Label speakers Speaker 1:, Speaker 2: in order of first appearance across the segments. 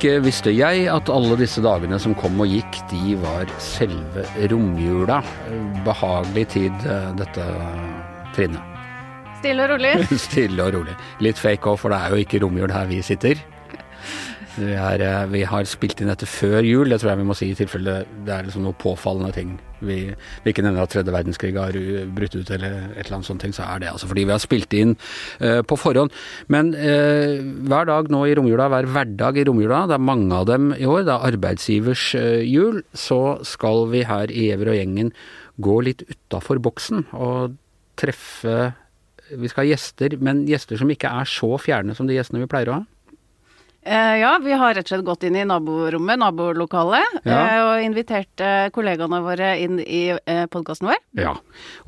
Speaker 1: Ikke visste jeg at alle disse dagene som kom og gikk, de var selve romjula. Behagelig tid, eh, dette trinnet.
Speaker 2: Stille og rolig.
Speaker 1: Stille og rolig. Litt fake òg, for det er jo ikke romjul her vi sitter. Vi, er, eh, vi, har spilt inn dette før jul, det tror jeg vi må si i tilfelle det er liksom noe påfallende ting. Vi, vi ikke nevner at tredje verdenskrig har brutt ut eller et eller annet sånt ting, så er det altså fordi vi har spilt inn uh, på forhånd. Men uh, hver dag nå i romjula, hver hverdag i romjula, det er mange av dem i år, det er arbeidsgivers uh, jul, så skal vi her i Giæver og gjengen gå litt utafor boksen og treffe Vi skal ha gjester, men gjester som ikke er så fjerne som de gjestene vi pleier å ha.
Speaker 2: Eh, ja, vi har rett og slett gått inn i naborommet, nabolokalet,
Speaker 1: Ja.
Speaker 2: eh, og invitert eh, kollegaene våre inn i podkasten vår.
Speaker 1: Ja.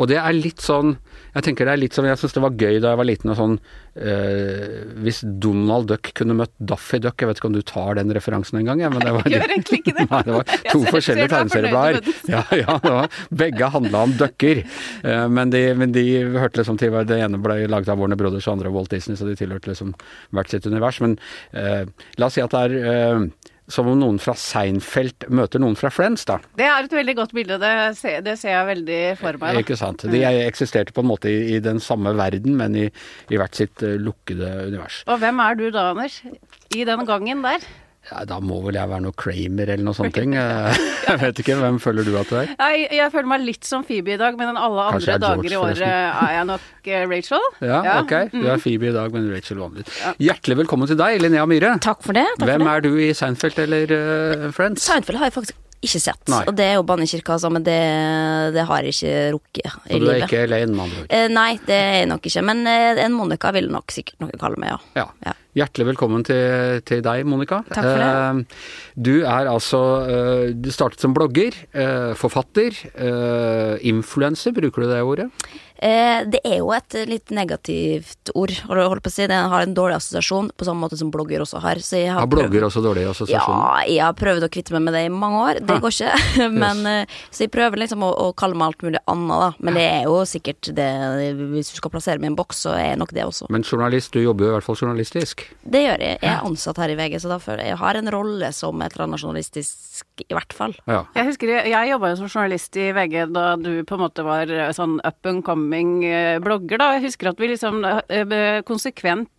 Speaker 1: Og det er litt sånn Jeg tenker det er litt sånn Jeg syns det var gøy da jeg var liten og sånn eh, Hvis Donald Duck kunne møtt Daffy Duck Jeg vet ikke om du tar den referansen en gang, ja, men det var
Speaker 2: Jeg gjør egentlig ikke det.
Speaker 1: Nei, det var to forskjellige
Speaker 2: er
Speaker 1: tegneserieblader. Ja, ja, det var, begge handla om ducker. Eh, men, de, men de hørte liksom til Det ene ble laget av Warner Brothers og andre av Walt Disney, så de tilhørte liksom hvert sitt univers. Men eh, la oss si at det er eh, som om noen fra Seinfeld møter noen fra Friends, da.
Speaker 2: Det er et veldig godt bilde, det ser, det ser jeg veldig for meg. Da.
Speaker 1: Ikke sant. De er- eksisterte på en måte i, i den samme verden, men i, i hvert sitt eh, lukkede univers.
Speaker 2: Og hvem er du da, Anders? I den gangen der?
Speaker 1: Ja, da må vel jeg være noe Kramer eller noe sånt. ting. Eh, Jeg vet ikke. Hvem føler du at du er?
Speaker 2: Jeg, jeg føler meg litt som Phoebe i dag, men alle andre
Speaker 1: er
Speaker 2: dager
Speaker 1: George,
Speaker 2: i året er jeg nok eh, Rachel.
Speaker 1: Ja, ok. Du
Speaker 2: Mm.
Speaker 1: er Phoebe i dag, men Rachel vanlig. Hjertelig velkommen til deg, Linnea Myhre.
Speaker 3: Takk for det. Takk
Speaker 1: Hvem
Speaker 3: for det.
Speaker 1: er du i Seinfeld eller uh, Friends?
Speaker 3: Seinfeld har jeg faktisk ikke sett,
Speaker 1: Nei.
Speaker 3: og det er jo bannekirka, altså, men det, det har jeg ikke rukket i livet.
Speaker 1: Og du er
Speaker 3: livet.
Speaker 1: ikke Elaine, med andre ord.
Speaker 3: Eh, nei, det er jeg nok ikke, men eh, en Monica vil nok sikkert noen kalle meg, ja.
Speaker 1: Ja. Hjertelig velkommen til, til deg, Monica.
Speaker 3: Takk for det.
Speaker 1: Eh, Du er altså eh, Du startet som blogger, eh, forfatter, influenser, bruker du det ordet?
Speaker 3: Det er jo et litt negativt ord, holdt på å si, det har en dårlig assosiasjon, på samme måte som blogger også har. Så jeg har
Speaker 1: Har blogger også dårlig assosiasjon?
Speaker 3: Ja, jeg har prøvd å kvitte meg med det i mange år. Det går ikke. Men, yes. så jeg prøver liksom å, å kalle meg alt mulig annet, da. Men det er jo sikkert det Hvis du skal plassere meg i en boks, så er nok det også.
Speaker 1: Men journalist, du jobber jo i hvert fall journalistisk.
Speaker 3: Det gjør jeg. Jeg er ansatt her i VG, så da føler jeg jeg har en rolle som et eller annet journalistisk, i hvert fall.
Speaker 1: Ja.
Speaker 2: Jeg husker jeg, jeg jobba jo som journalist i VG da du på en måte var eh, sånn up and coming eh, blogger, da. Jeg husker at vi liksom eh,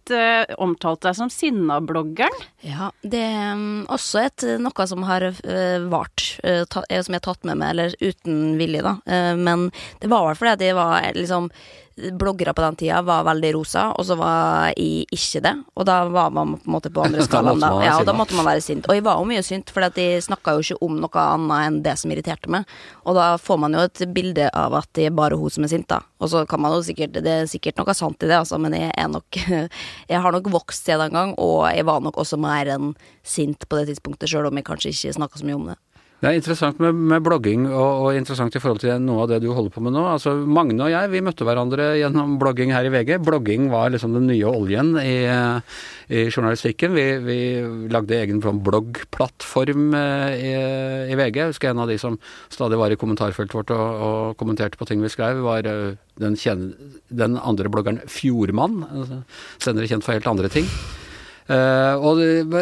Speaker 2: konsekvent uh, omtalt deg som sinnabloggeren.
Speaker 3: Ja, det er um, også et, noe som har uh, vart, uh, ta, eh, som jeg har tatt med meg, eller uten vilje, da. Uh, men det var vel fordi at jeg var eh, liksom Bloggere på den tida var veldig rosa, og så var jeg ikke det. Og da var man på en måte på andre skalaen. Da. Ja, og da måtte man være sint. Og jeg var jo mye sint, for jeg snakka jo ikke om noe annet enn det som irriterte meg. Og da får man jo et bilde av at det er bare hun som er sint, da. Og så kan man jo sikkert Det er sikkert noe sant i det, altså, men jeg er nok Jeg har nok vokst siden den gang, og jeg var nok også mer enn sint på det tidspunktet, sjøl om jeg kanskje ikke snakka så mye om det.
Speaker 1: Det er interessant med, med blogging, og, og interessant i forhold til noe av det du holder på med nå. Altså, Magne og jeg vi møtte hverandre gjennom blogging her i VG. Blogging var liksom den nye oljen i, i journalistikken. Vi, vi lagde egen sånn bloggplattform eh, i, i VG. Jeg husker en av de som stadig var i kommentarfeltet vårt og, og kommenterte på ting vi skrev, var eh, den, kjen- den andre bloggeren Fjordmann. altså, Senere kjent for helt andre ting. Eh, og,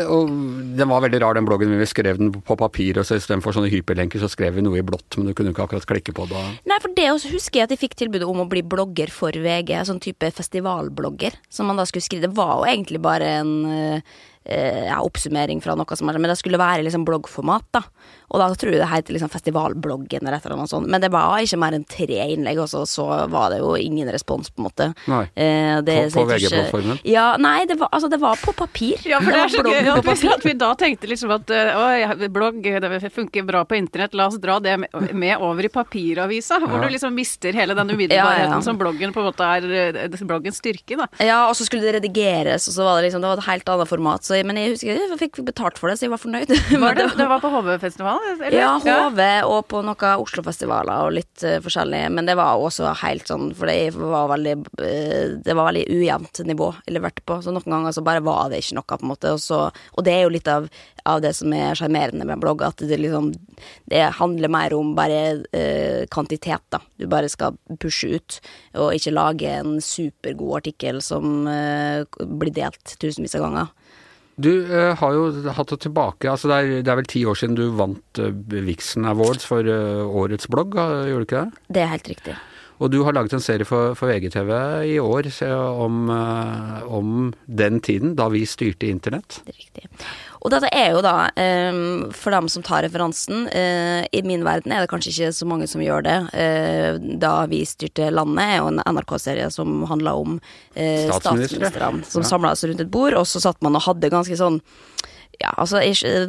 Speaker 1: og den var veldig rar, den bloggen. Vi skrev den på papir, og så istedenfor sånne hyperlenker, så skrev vi noe i blått, men du kunne ikke akkurat klikke på det.
Speaker 3: Nei, for det også husker jeg at jeg fikk tilbudet om å bli blogger for VG, sånn type festivalblogger, som man da skulle skrive. Det var jo egentlig bare en uh, ja, oppsummering fra noe som Men det skulle være liksom bloggformat, da. Og da tror jeg det het liksom Festivalbloggen eller et eller annet sånt. Men det var ikke mer enn tre innlegg, og så, så var det jo ingen respons, på en måte.
Speaker 1: Nei.
Speaker 3: Eh, det-
Speaker 1: På- på VG-plattformen?
Speaker 3: Ja, nei, det var, altså, det var på papir.
Speaker 2: Ja, for det er så gøy at vi, at vi da tenkte liksom at eh, å, blogg det funker bra på internett, la oss dra det med, over i papiravisa. Hvor
Speaker 1: Ja.
Speaker 2: du liksom mister hele den umiddelbarheten
Speaker 3: Ja, ja.
Speaker 2: som bloggen på en måte er eh, bloggens styrke, da.
Speaker 3: Ja, og så skulle det redigeres, og så var det liksom Det var et helt annet format. Så, men jeg husker jeg fikk betalt for det, så jeg var fornøyd.
Speaker 2: Var det, det var på HV-festivalen? Eller?
Speaker 3: Ja, HV og på noen Oslo-festivaler og litt uh, forskjellig. Men det var også helt sånn, for det var veldig uh, Det var veldig ujevnt nivå jeg leverte på. Så noen ganger så bare var det ikke noe, på en måte. Og, så, og det er jo litt av, av det som er sjarmerende med blogg, at det liksom Det handler mer om bare uh, kvantitet, da. Du bare skal pushe ut, og ikke lage en supergod artikkel som blir delt tusenvis av ganger.
Speaker 1: Du uh, har jo hatt det tilbake altså det, er, det er vel ti år siden du vant uh, Vixen Awards for uh, årets blogg, gjorde du ikke det?
Speaker 3: Det er helt riktig.
Speaker 1: Og du har laget en serie for, for VGTV i år om, eh, om den tiden da vi styrte internett.
Speaker 3: Det er riktig. Og dette er jo da, um, for dem som tar referansen uh, I min verden er det kanskje ikke så mange som gjør det. Da vi styrte landet, er jo en NRK-serie som handla om statsministrene som ja. samla seg rundt et bord, og så satt man og hadde ganske sånn ja, altså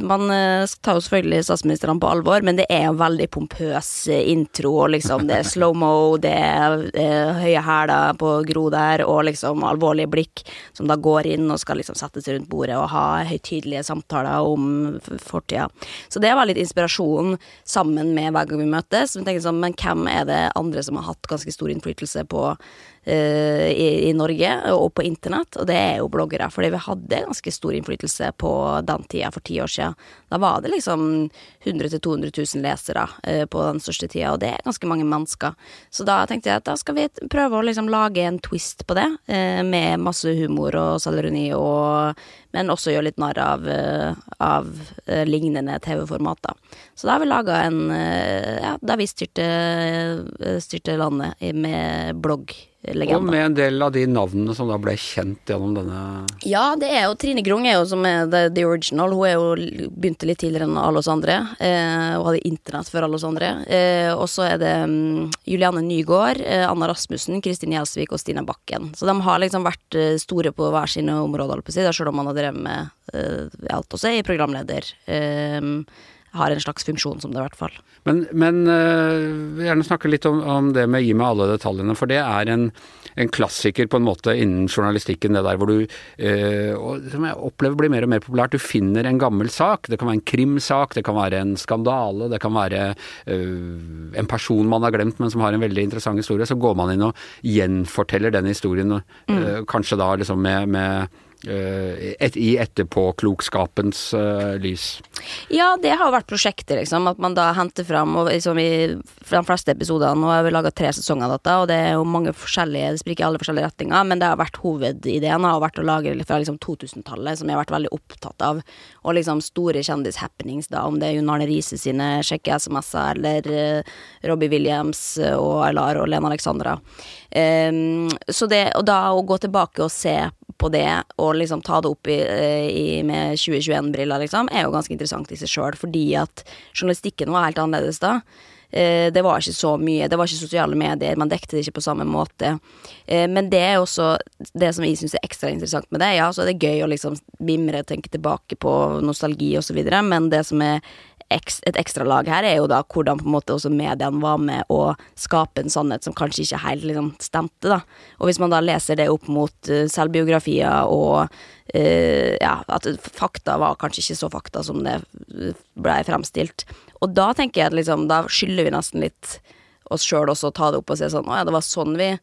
Speaker 3: Man eh, tar jo selvfølgelig statsministrene på alvor, men det er en veldig pompøs eh, intro. og liksom Det er slow-mo, det er eh, høye hæler på Gro der, og liksom alvorlige blikk som da går inn og skal liksom settes rundt bordet og ha høytidelige samtaler om fortida. Så det var litt inspirasjon sammen med hver gang vi møtes. Men, sånn, men hvem er det andre som har hatt ganske stor innflytelse på i, i, Norge og på internett, og det er jo bloggere. Fordi vi hadde ganske stor innflytelse på den tida, for ti år siden. Da var det liksom 100 000-200 000 lesere uh, på den største tida, og det er ganske mange mennesker. Så da tenkte jeg at da skal vi prøve å liksom lage en twist på det, uh, med masse humor og selvironi, men også gjøre litt narr av, uh, av lignende TV-formater. Så da har vi laga en Ja, da vi styrte, styrte landet med blogg legenda.
Speaker 1: Og med en del av de navnene som da ble kjent gjennom denne
Speaker 3: Ja, det er jo Trine Grung er jo som er the, the original. Hun er jo begynte litt tidligere enn alle oss andre. Eh, hun hadde internett før alle oss andre. Eh, og så er det um, Juliane Nygaard, eh, Anna Rasmussen, Kristin Gjelsvik og Stina Bakken. Så de har liksom vært uh, store på hver sine områder, å selv om man har drevet med eh, alt også si, programleder. Uh, har en slags funksjon som det, i hvert fall.
Speaker 1: Men, men uh, gjerne snakke litt om, om, det med gi meg alle detaljene, for det er en, en, klassiker på en måte innen journalistikken, det der hvor du, uh, og, som jeg opplever blir mer og mer populært, du finner en gammel sak. Det kan være en krimsak, det kan være en skandale, det kan være uh, en person man har glemt, men som har en veldig interessant historie. Så går man inn og gjenforteller den historien, mm. kanskje da liksom med, med et, i etterpåklokskapens uh, lys?
Speaker 3: Ja, det har vært prosjektet, liksom. At man da henter fram og liksom i de fleste episodene Nå har vi laga tre sesonger av dette, og det er jo mange forskjellige Det spriker i alle forskjellige retninger, men det har vært hovedideen har vært å lage fra liksom 2000-tallet, som jeg har vært veldig opptatt av. Og liksom store kjendishappenings, da, om det er Jon Arne Riise sine sjekke-SMS-er, eller uh, Robbie Williams og Aylar og Lena Alexandra. Um, så det, og da å gå tilbake og se på det, og liksom ta det opp i, eh, i, med 2021-briller, liksom, er jo ganske interessant i seg sjøl, fordi at journalistikken var helt annerledes da. Eh, det var ikke så mye, det var ikke sosiale medier, man dekte det ikke på samme måte. Eh, men det er også det som jeg syns er ekstra interessant med det. Ja, så er det gøy å liksom mimre, tenke tilbake på nostalgi videre, men det som er et ekstra lag her er jo da hvordan på en måte også mediene var med å skape en sannhet som kanskje ikke helt liksom stemte, da. Og hvis man da leser det opp mot uh, selvbiografier og uh, ja, at fakta var kanskje ikke så fakta som det blei fremstilt. Og da tenker jeg at liksom, da skylder vi nesten litt oss sjøl også å ta det opp og si sånn å ja, det var sånn vi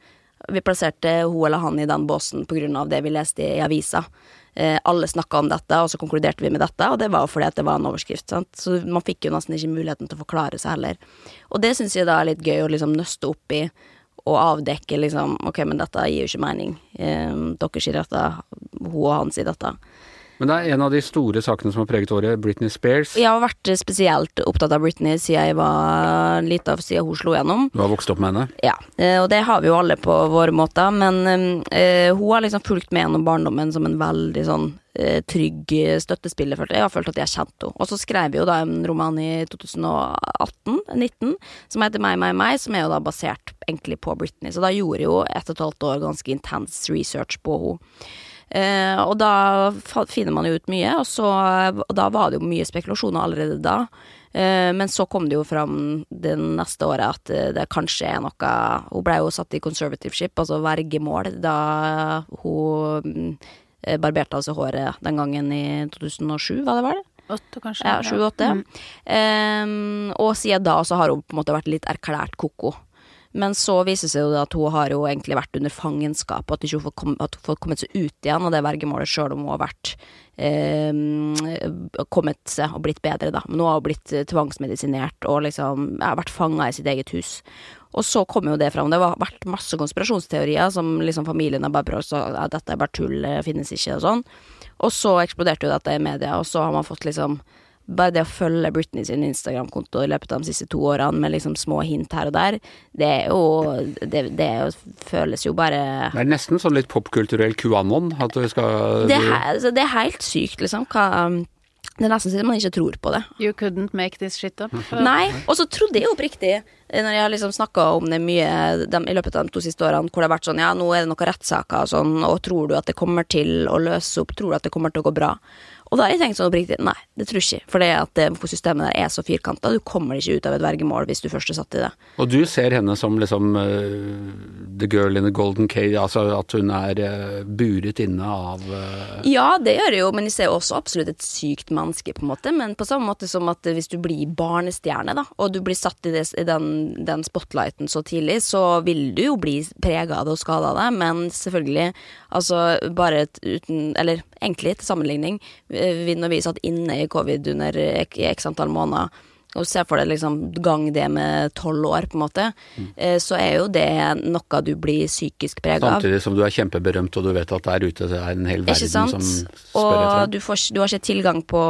Speaker 3: vi plasserte hun eller han i den båsen på grunn av det vi leste i, i avisa. Eh, alle snakka om dette, og så konkluderte vi med dette, og det var fordi at det var en overskrift. Sant? Så man fikk jo nesten ikke muligheten til å forklare seg heller. Og det syns jeg da er litt gøy å liksom nøste opp i og avdekke liksom Ok, men dette gir jo ikke mening. Eh, dere sier dette, hun og han sier dette.
Speaker 1: Men det er en av de store sakene som har preget året, Britney Spears.
Speaker 3: Jeg har vært spesielt opptatt av Britney siden jeg var lita, siden hun slo gjennom.
Speaker 1: Du har vokst opp med henne?
Speaker 3: Ja, eh, og det har vi jo alle på våre måter. Men uh, hun har liksom fulgt med gjennom barndommen som en veldig sånn uh, trygg støttespiller, følte jeg. Jeg har følt at jeg har kjent henne. Og så skrev vi jo da en roman i 2018-19 som heter Meg, meg, meg, som er jo da basert egentlig på Britney. Så da gjorde jeg jo ett og et halvt år ganske intens research på henne. Eh, og da finner man jo ut mye, og, så, og da var det jo mye spekulasjoner allerede da. Eh, men så kom det jo fram det neste året at eh, det kanskje er noe Hun ble jo satt i conservativeship, altså vergemål, da hun barberte altså håret den gangen i 2007, var det vel?
Speaker 2: Åtte, kanskje.
Speaker 3: Ja, sju-åtte. Mm. Um, og siden da så har hun på en måte vært litt erklært ko-ko. Men så viser det seg jo at hun har jo egentlig vært under fangenskap, og at hun fått kom- at hun får kommet seg ut igjen, og det vergemålet sjøl om hun har vært eh, kommet seg og blitt bedre, da. Men hun har blitt eh, tvangsmedisinert og liksom ja, vært fanga i sitt eget hus. Og så kom jo det fram. Det har vært masse konspirasjonsteorier som liksom familien har bare prøvd å si at dette er bare tull, finnes ikke, og sånn. Og så eksploderte jo dette i media, og så har man fått liksom bare det å følge Britney sin Instagram-konto i løpet av de siste to årene med liksom små hint her og der, det er jo Det, det er jo, føles jo bare
Speaker 1: Det er nesten sånn litt popkulturell QAnon. At du skal
Speaker 3: det er, altså, det er helt sykt, liksom. Hva, um, det er nesten så man ikke tror på det.
Speaker 2: You couldn't make this shit up.
Speaker 3: Nei, og så trodde jeg oppriktig, når jeg har liksom snakka om det mye de, i løpet av de to siste årene, hvor det har vært sånn ja, nå er det noen rettssaker og sånn, og tror du at det kommer til å løse opp, tror du at det kommer til å gå bra? Og da har jeg tenkt sånn oppriktig, nei, det tror jeg ikke, for det at systemet der er så firkanta, du kommer ikke ut av et vergemål hvis du først er satt i det.
Speaker 1: og du ser henne som liksom uh, the girl in the golden cage, altså at hun er uh, buret inne av uh...
Speaker 3: Ja, det gjør jeg jo, men jeg ser også absolutt et sykt menneske, på en måte. Men på samme måte som at hvis du blir barnestjerne, da, og du blir satt i, det, i den, den spotlighten så tidlig, så vil du jo bli prega av det og skada av det, men selvfølgelig, altså bare uten Eller egentlig til sammenligning, eh, vi- når vi satt inne i covid under x antall måneder, og ser for deg liksom gang det med tolv år, på en måte, mm. så er jo det noe du blir psykisk prega av.
Speaker 1: Samtidig som du er kjempeberømt og du vet at der ute det er en hel verden som spør
Speaker 3: Og
Speaker 1: etter deg.
Speaker 3: du, får, du har ikke tilgang på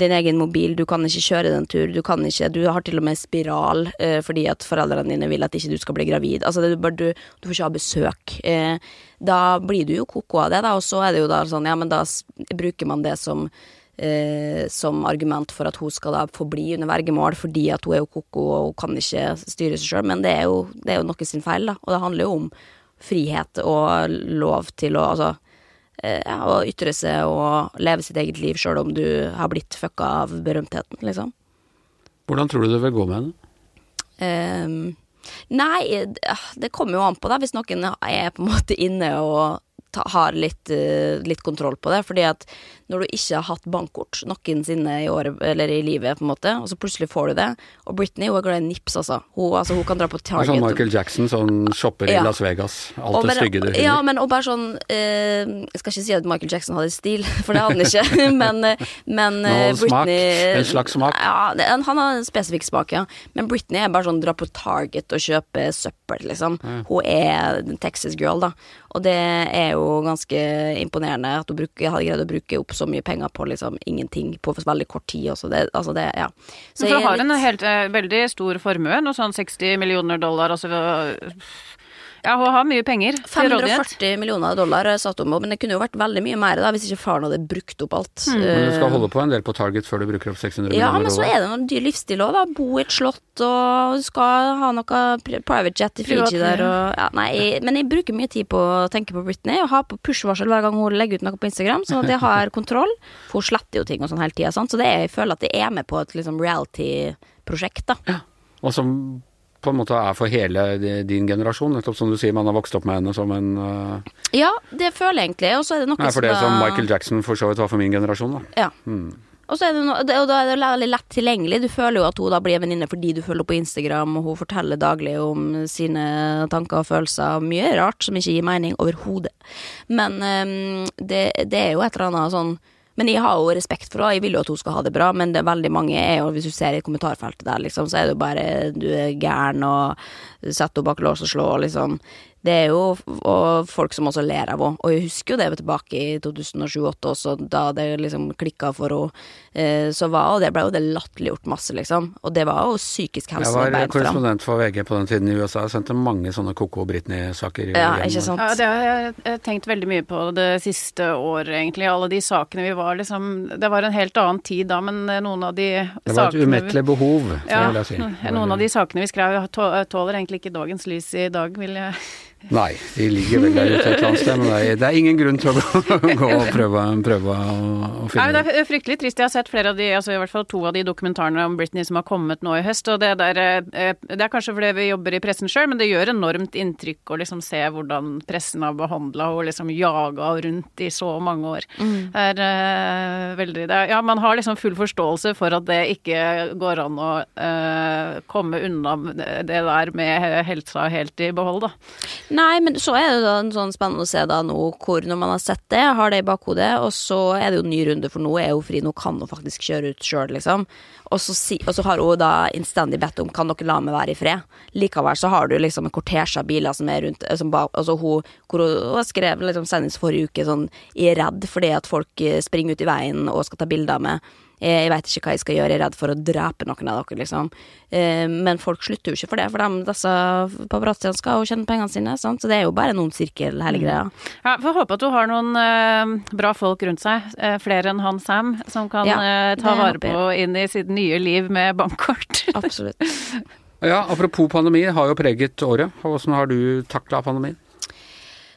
Speaker 3: din egen mobil, du kan ikke kjøre den tur, du kan ikke Du har til og med spiral eh, fordi at foreldrene dine vil at ikke du skal bli gravid. Altså, det, er du, du får ikke ha besøk. Eh, da blir du jo koko av det, da, og så er det jo da sånn, ja, men da bruker man det som Eh, som argument for at hun skal da få bli under vergemål fordi at hun er jo koko og hun kan ikke styre seg sjøl, men det er, jo, det er jo noe sin feil, da. Og det handler jo om frihet og lov til å altså eh, ja, å ytre seg og leve sitt eget liv sjøl om du har blitt fucka av berømtheten, liksom.
Speaker 1: Hvordan tror du det vil gå med henne?
Speaker 3: Um, nei, det- det kommer jo an på, da, hvis noen er på en måte inne og ta, har litt, uh, litt kontroll på det. Fordi at når du ikke har hatt bankkort noensinne i året, eller i livet, på en måte, og så plutselig får du det Og Britney hun er glad i nips, altså. Hun, altså, hun kan dra på
Speaker 1: er
Speaker 3: Target.
Speaker 1: sånn Michael Jackson sånn shopper
Speaker 3: Ja.
Speaker 1: i Las Vegas. Alt det stygge du
Speaker 3: Ja, men og bare sånn eh, Jeg skal ikke si at Michael Jackson hadde stil, for det hadde han ikke. men men eh,
Speaker 1: smak. En slags smak.
Speaker 3: Ja, han har en spesifikk smak, ja. Men Britney er bare sånn dra på Target og kjøpe søppel, liksom. Hun er en Texas girl, da. Og det er jo ganske imponerende at hun bruker, har greid å bruke opp så mye penger på liksom ingenting på veldig kort tid også. Det, altså det, ja. Så
Speaker 2: For
Speaker 3: jeg
Speaker 2: hun har en helt, eh, veldig stor formue, noe sånn 60 millioner dollar. Altså, ja, hun har mye penger til rådighet.
Speaker 3: 540 millioner dollar satt satt om, men det kunne jo vært veldig mye mer da, hvis ikke faren hadde brukt opp alt.
Speaker 2: Mm.
Speaker 1: Men du skal holde på en del på Target før du bruker opp 600
Speaker 3: ja,
Speaker 1: millioner
Speaker 3: men så er det noen dyr livsstil òg, da. Bo i et slott og du skal ha noe private jet i Fiji der og ja, Nei, jeg, men jeg bruker mye tid på å tenke på Britney og ha på push-varsel hver gang hun legger ut noe på Instagram, sånn at jeg har kontroll. For hun sletter jo ting og sånn hele tida, så det er, jeg føler at jeg er med på et liksom reality-prosjekt, da.
Speaker 1: Og som på en måte er for hele din generasjon. Nettopp som du sier, man har vokst opp med henne som en uh,
Speaker 3: Ja, det føler jeg egentlig, og så er det noe
Speaker 1: Nei, for det som Michael Jackson for så vidt var for min generasjon, da.
Speaker 3: Ja.
Speaker 1: Mm.
Speaker 3: Og, så er det no, og da er det veldig lett tilgjengelig. Du føler jo at hun da blir en venninne fordi du følger på Instagram, og hun forteller daglig om sine tanker og følelser. Mye rart som ikke gir mening overhodet. Men um, det, det er jo et eller annet sånn men jeg har jo respekt for henne, jeg vil jo at hun skal ha det bra, men det er veldig mange er jo, hvis du ser i kommentarfeltet der, liksom, så er det jo bare du er gæren og setter henne bak lås og slå, liksom. Det er jo og folk som også ler av henne, og jeg husker jo det tilbake i 2007-2008 også, da det liksom klikka for henne. Eh, så var og det ble jo det latterliggjort masse, liksom. Og det var jo psykisk
Speaker 1: Jeg var korrespondent for VG på den tiden i USA. Jeg sendte mange sånne Koko Britney-saker.
Speaker 3: Ja, ikke sant.
Speaker 2: Ja, det har jeg tenkt veldig mye på det siste året, egentlig. Alle de sakene vi var liksom Det var en helt annen tid da, men eh, noen av de sakene
Speaker 1: Det var et umettelig behov,
Speaker 2: ja,
Speaker 1: vil jeg si.
Speaker 2: Noen av de sakene vi skrev tåler egentlig ikke dagens lys i dag, vil jeg
Speaker 1: Nei, de ligger vel der ute et eller annet sted, men det er, ingen grunn til å gå, og prøve, prøve å, finne
Speaker 2: Nei, Det er fryktelig trist. Jeg har sett flere av de, altså i hvert fall to av de dokumentarene om Britney som har kommet nå i høst. og Det, der, eh, det er kanskje fordi vi jobber i pressen sjøl, men det gjør enormt inntrykk å liksom se hvordan pressen har behandla og liksom jaga rundt i så mange år. Det er uh, veldig det er, Ja, man har liksom full forståelse for at det ikke går an å uh, komme unna det der med helsa helt i behold, da.
Speaker 3: Nei, men så er det da en sånn spennende å se da nå hvor når man har sett det, har det i bakhodet, og så er det jo en ny runde, for nå er hun fri, nå kan hun faktisk kjøre ut sjøl, liksom. Og så, si, og så har hun da innstendig bedt om kan dere la meg være i fred. Likevel så har du liksom en kortesje av biler som er rundt som ba, altså hun, hvor hun, hun skrev liksom senest forrige uke sånn i redd fordi at folk eh, springer ut i veien og skal ta bilder med Eh, Jeg veit ikke hva jeg skal gjøre, jeg er redd for å drepe noen av dere, liksom. Eh, Men folk slutter jo ikke for det, for de, disse paparazziene skal jo tjene pengene sine, sant? så det er jo bare noen sirkel, hele greia.
Speaker 2: Ja, Får håpe at du har noen eh, bra folk rundt seg, eh, flere enn han Sam, som kan
Speaker 3: Ja,
Speaker 2: eh, ta vare på inn i sitt nye liv med bankkort.
Speaker 3: Absolutt.
Speaker 1: Ja, apropos pandemi, har jo preget året. Hvordan har du takla pandemien?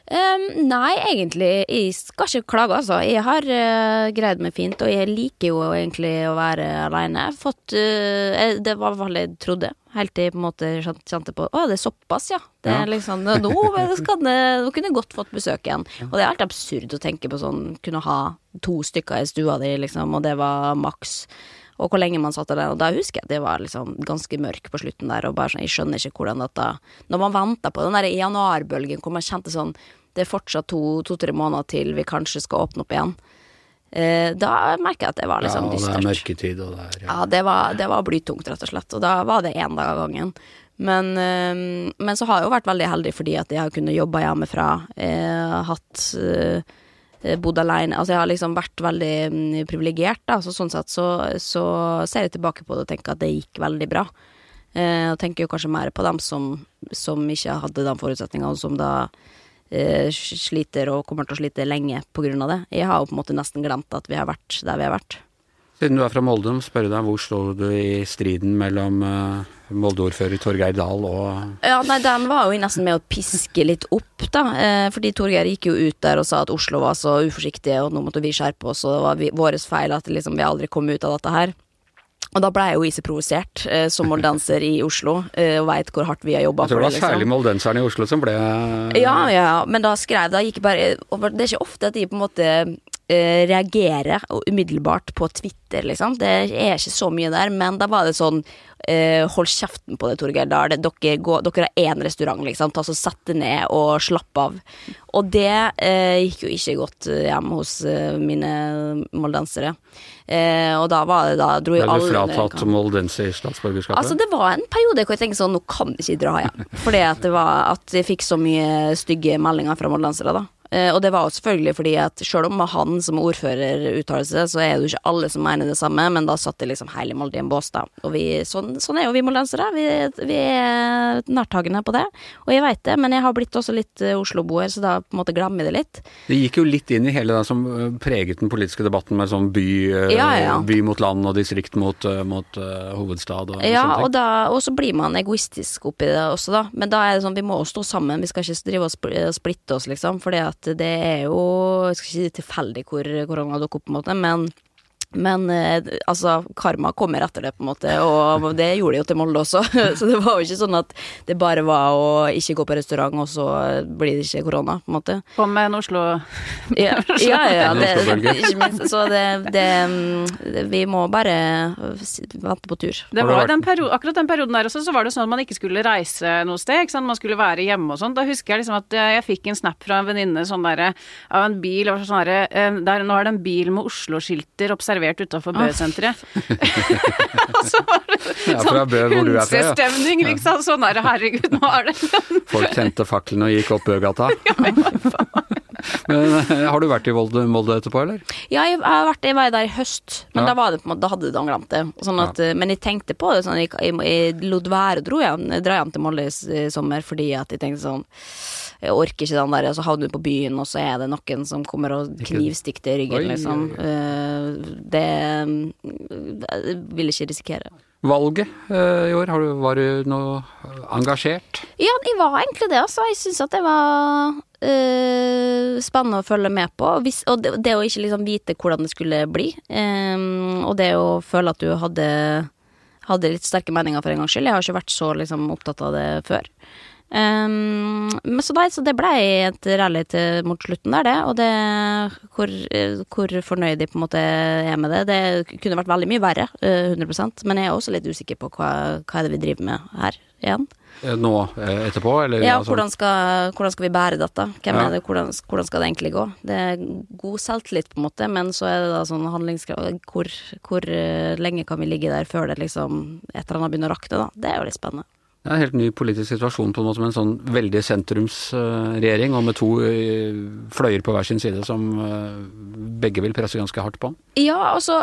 Speaker 3: Um, nei, egentlig, jeg skal ikke klage, altså. Jeg har uh, greid meg fint, og jeg liker jo egentlig å være aleine. Fått eh, Det var hva jeg trodde, helt til jeg på en måte kjente på Å, det er såpass, ja. Det er
Speaker 1: Ja.
Speaker 3: liksom Nå, skal det, nå kunne jeg godt fått besøk igjen. Og det er helt absurd å tenke på sånn Kunne ha to stykker i stua di, liksom, og det var maks. Og hvor lenge man satt der. Og da husker jeg at det var liksom ganske mørk på slutten der. Og bare sånn, jeg skjønner ikke hvordan dette Når man venta på den der januarbølgen hvor man kjente sånn Det er fortsatt to-tre måneder til vi kanskje skal åpne opp igjen. Eh, da merker jeg at det var liksom dystert.
Speaker 1: Ja, og det er mørketid, og det er ja.
Speaker 3: Ja, det var, det var blytungt, rett og slett. Og da var det én dag av gangen. Men, eh, men så har jeg jo vært veldig heldig fordi at jeg har kunnet jobbe hjemmefra. Jeg har hatt eh, bodd alene. Altså jeg har liksom vært veldig mm, privilegert, da. Så sånn sett så, så ser jeg tilbake på det og tenker at det gikk veldig bra. Eh, og tenker jo kanskje mer på dem som, som ikke hadde de forutsetningene, som da eh, sliter og kommer til å slite lenge på grunn av det. Jeg har jo på en måte nesten glemt at vi har vært der vi har vært.
Speaker 1: Siden du er fra Molde, spørre deg hvor står du i striden mellom uh, Molde-ordfører Torgeir Dahl og
Speaker 3: Ja, nei, den var jo nesten med å piske litt opp, da. Eh, fordi Torgeir gikk jo ut der og sa at Oslo var så uforsiktige, og nå måtte vi skjerpe oss, og det var vi, vår feil at liksom, vi aldri kom ut av dette her. Og da ble jeg jo ikke provosert, eh, som moldenser i Oslo, eh, og veit hvor hardt vi har jobba
Speaker 1: Jeg tror
Speaker 3: for
Speaker 1: det
Speaker 3: det.
Speaker 1: var særlig
Speaker 3: liksom.
Speaker 1: moldenserne i Oslo som ble
Speaker 3: Ja, ja, men da skrev da gikk jeg bare Det er ikke ofte at de på en måte eh, reagerer og umiddelbart på Twitter, liksom. Det er ikke så mye der, men da var det sånn uh, Hold kjeften på det, Torgeir. Da det, dere, går, dere har én restaurant, liksom. Ta så Sett deg ned og slapp av. Og det uh, gikk jo ikke godt hjemme hjem hos eh, mine moldensere. Eh, og da var det da dro
Speaker 1: Ble du fratatt moldenser statsborgerskapet?
Speaker 3: Altså Det var en periode hvor jeg tenkte sånn Nå kan jeg ikke dra hjem. Fordi at det var At jeg fikk så mye stygge meldinger fra moldensere, da. Eh, og det var jo selvfølgelig fordi at selv om han som ordfører uttaler seg, så er det jo ikke alle som mener det samme, men da satt det liksom hele Molde i en bås, da. Og vi, sånn, sånn er jo vi moldensere. Vi, vi er nærtagende på det. Og jeg veit det, men jeg har blitt også litt eh, Oslo-boer, så da på en måte glemmer jeg det litt.
Speaker 1: Det gikk jo litt inn i hele det som øh, preget den politiske debatten med sånn by,
Speaker 3: Ja, ja.
Speaker 1: by mot land og distrikt mot, mot hovedstad og
Speaker 3: Ja,
Speaker 1: sånne
Speaker 3: og,
Speaker 1: ting.
Speaker 3: da, og så blir man egoistisk oppi det også, da. Men da er det sånn, vi må stå sammen. Vi skal ikke drive og splitte oss, liksom. fordi det det er jo Jeg skal ikke si tilfeldig hvor korona dukker opp, på en måte, men men eh, altså, karma kommer etter det, på en måte, og det gjorde det jo til Molde også. Så det var jo ikke sånn at det bare var å ikke gå på restaurant, og så blir det ikke korona, på en måte.
Speaker 2: Kom med en Oslo
Speaker 3: Ja, ja, ja det, ikke minst. Så det, det, Vi må bare vente på tur.
Speaker 2: Det var den perio akkurat den perioden der også, så var det sånn at man ikke skulle reise noe sted. ikke sant? Man skulle være hjemme og sånn. Da husker jeg liksom at jeg, jeg fikk en snap fra en venninne sånn derre av en bil og sånn derre eh, der, Nå er det en bil med Oslo-skilter observert utafor Bø-senteret. og så var det sånn
Speaker 1: er ja.
Speaker 2: hundestemning, liksom. Sånn der, herregud, nå er det
Speaker 1: Folk tente faklene og gikk opp Bøgata. Men øh, har du vært i Molde, Molde etterpå, eller?
Speaker 3: Ja, jeg har vært jeg var der i høst, men
Speaker 1: Ja.
Speaker 3: da, var det på en måte, da hadde de glemt det. Sånn at, ja. Men jeg tenkte på det, sånn, jeg, jeg, jeg lot være å dra hjem, til Molde i sommer fordi at jeg tenkte sånn jeg orker ikke den der, og så havner du på byen, og så er det noen som kommer og knivstikker deg i ryggen, liksom. Eh, Det, det vil jeg ikke risikere.
Speaker 1: valget uh, i år? Har du, var du noe engasjert?
Speaker 3: Ja, jeg var egentlig det, altså. Jeg syns at det var uh, spennende å følge med på. Hvis, og det, det å ikke liksom vite hvordan det skulle bli, um, og det å føle at du hadde, hadde litt sterke meninger for en gangs skyld. Jeg har ikke vært så liksom, opptatt av det før. Um, men så, nei, så det ble et rally til mot slutten der, det. Og det hvor, hvor fornøyd de på en måte er med det. Det kunne vært veldig mye verre, uh, 100% men jeg er også litt usikker på hva, hva er det vi driver med her igjen.
Speaker 1: Eh, Nå eh, etterpå, eller?
Speaker 3: Ja,
Speaker 1: altså-
Speaker 3: hvordan skal, hvordan skal vi bære dette? Hvem
Speaker 1: Ja.
Speaker 3: er det, hvordan, hvordan skal det egentlig gå? Det er god selvtillit, på en måte, men så er det da sånn handlingskrav Hvor, hvor eh, lenge kan vi ligge der før det liksom et eller annet begynner å rakne, da? Det er jo litt spennende.
Speaker 1: Det er en helt ny politisk situasjon på en måte med en sånn veldig sentrumsregjering, og med to eh, fløyer på hver sin side som eh, begge vil presse ganske hardt på.
Speaker 3: Ja, altså,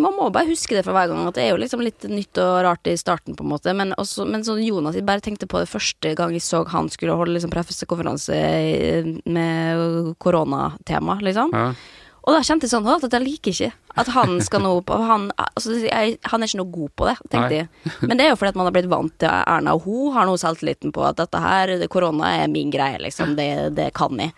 Speaker 3: man må bare huske det for hver gang, at det er jo liksom litt nytt og rart i starten, på en måte. Men, også, men sånn Jonas, jeg bare tenkte på det første gang jeg så han skulle holde liksom pressekonferanse eh, med koronatema, liksom.
Speaker 1: Ja.
Speaker 3: Og da kjente jeg sånn at jeg liker ikke at han skal nå på han, altså, jeg, han er ikke noe god på det, tenkte jeg. Men det er jo fordi at man har blitt vant til Erna, og hun har nå selvtilliten på at dette her, korona er min greie, liksom. Det, det kan jeg.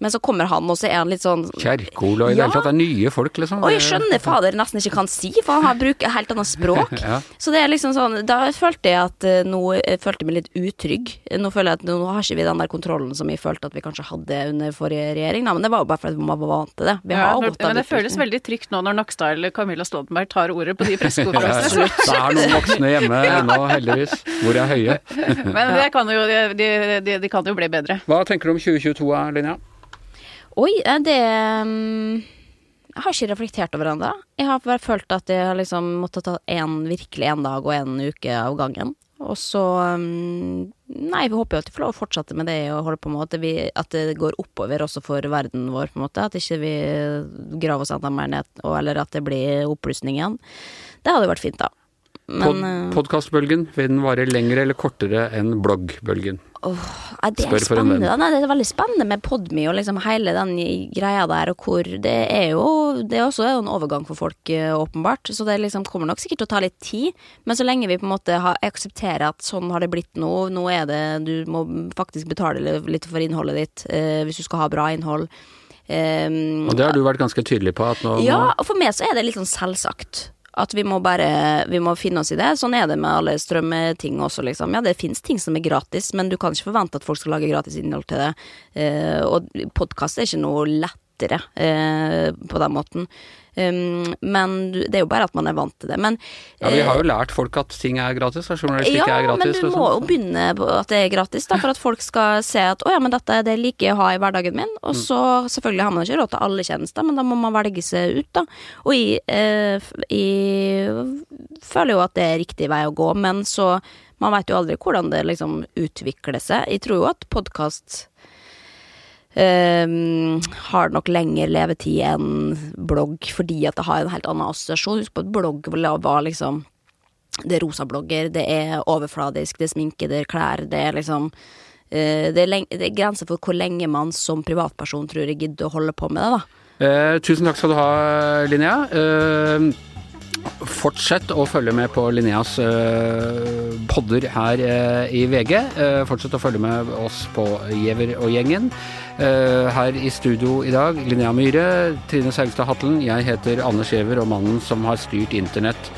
Speaker 3: Men så kommer han, og så er han litt sånn
Speaker 1: Kjerkol og i det hele tatt. Det er nye folk, liksom.
Speaker 3: Og jeg skjønner fader nesten ikke kan si, for han har bruker helt annet språk.
Speaker 1: Ja.
Speaker 3: Så det er liksom sånn Da følte jeg at eh, nå jeg følte jeg meg litt utrygg. Nå føler jeg at nå har ikke vi den der kontrollen som jeg følte at vi kanskje hadde under forrige regjering, da. Men det var jo bare fordi man var vant til det. Vi
Speaker 2: Ja,
Speaker 3: har
Speaker 2: når,
Speaker 3: godt av
Speaker 2: men det føles veldig trygt nå når Nakstad eller Camilla Stoltenberg tar ordet på de
Speaker 1: Ja,
Speaker 2: pressekonferansene.
Speaker 1: det er noen voksne hjemme nå, heldigvis, hvor jeg er høye.
Speaker 2: Men det kan jo, de, de, de kan jo bli bedre.
Speaker 1: Hva tenker du om 2022, Linja?
Speaker 3: Oi, eh, det mm, Jeg har ikke reflektert over det ennå. Jeg har bare følt at jeg har liksom måttet ta en, virkelig en dag og en uke av gangen. Og så mm, Nei, vi håper jo at vi får lov å fortsette med det og holde på med at, vi, at det går oppover også for verden vår, på en måte. At ikke vi graver oss enda mer ned, eller at det blir oppblussing igjen. Det hadde vært fint, da.
Speaker 1: Pod
Speaker 3: eh,
Speaker 1: Podkastbølgen, vil den vare lengre eller kortere enn bloggbølgen?
Speaker 3: Nei, det
Speaker 1: Spør
Speaker 3: er
Speaker 1: for en venn.
Speaker 3: Nei, det er veldig spennende med Podme og liksom hele den greia der, og hvor det er jo Det er også en overgang for folk, eh, åpenbart. Så det liksom kommer nok sikkert til å ta litt tid. Men så lenge vi på en måte har, aksepterer at sånn har det blitt nå, nå er det Du må faktisk betale litt for innholdet ditt eh, hvis du skal ha bra innhold. Um,
Speaker 1: Og det har du vært ganske tydelig på at nå
Speaker 3: ja, og for meg så er det litt sånn selvsagt. At vi må bare Vi må finne oss i det. Sånn er det med alle strømmeting også, liksom. Ja, det fins ting som er gratis, men du kan ikke forvente at folk skal lage gratis innhold til det. Eh, og podkast er ikke noe lettere eh, på den måten. Um, men det er jo bare at man er vant til det. Men
Speaker 1: Ja, Vi har
Speaker 3: eh,
Speaker 1: jo lært folk at ting er gratis, at journalistikk
Speaker 3: ja,
Speaker 1: er gratis.
Speaker 3: men du må jo
Speaker 1: sånn.
Speaker 3: begynne på at det er gratis, da, for at folk skal se at å ja, men dette det liker jeg å ha i hverdagen min. Og så selvfølgelig har man ikke råd til alle tjenester, men da må man velge seg ut, da. Og jeg, eh, jeg føler jo at det er riktig vei å gå, men så man veit jo aldri hvordan det liksom utvikler seg. Jeg tror jo at podkast Um, har nok lengre levetid enn blogg, fordi at det har en helt annen assosiasjon. Husk på at blogg var liksom Det er rosa blogger, det er overfladisk, det er sminke, det er klær, det er liksom eh, det, er det er grenser for hvor lenge man som privatperson tror jeg gidder å holde på med det, da.
Speaker 1: Eh, tusen takk skal du ha, Linnea. Eh, fortsett å følge med på Linneas eh, podder her eh, i VG. Eh, fortsett å følge med oss på Giæver og gjengen. Eh, her i studio i dag, Linnea Myhre, Trine Saugstad Hatlen. Jeg heter Anders Giæver, og mannen som har styrt internett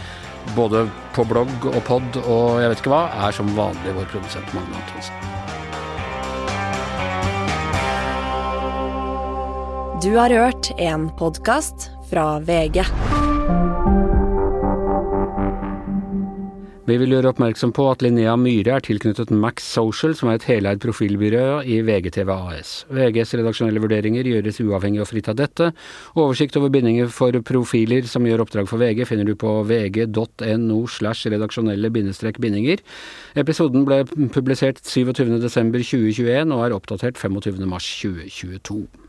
Speaker 1: både på blogg og pod og jeg vet ikke hva, er som vanlig vår produsent Magne Antonsen.
Speaker 4: Du har hørt en podkast fra VG.
Speaker 1: Vi vil gjøre oppmerksom på at Linnea Myhre er tilknyttet Max Social, som er et heleid profilbyrå i VGTV AS. VGs redaksjonelle vurderinger gjøres uavhengig og fritt av dette. Oversikt over bindinger for profiler som gjør oppdrag for VG, finner du på vg.no slash redaksjonelle bindestrek bindinger. Episoden ble publisert 27.12.2021 og er oppdatert 25.3.2022.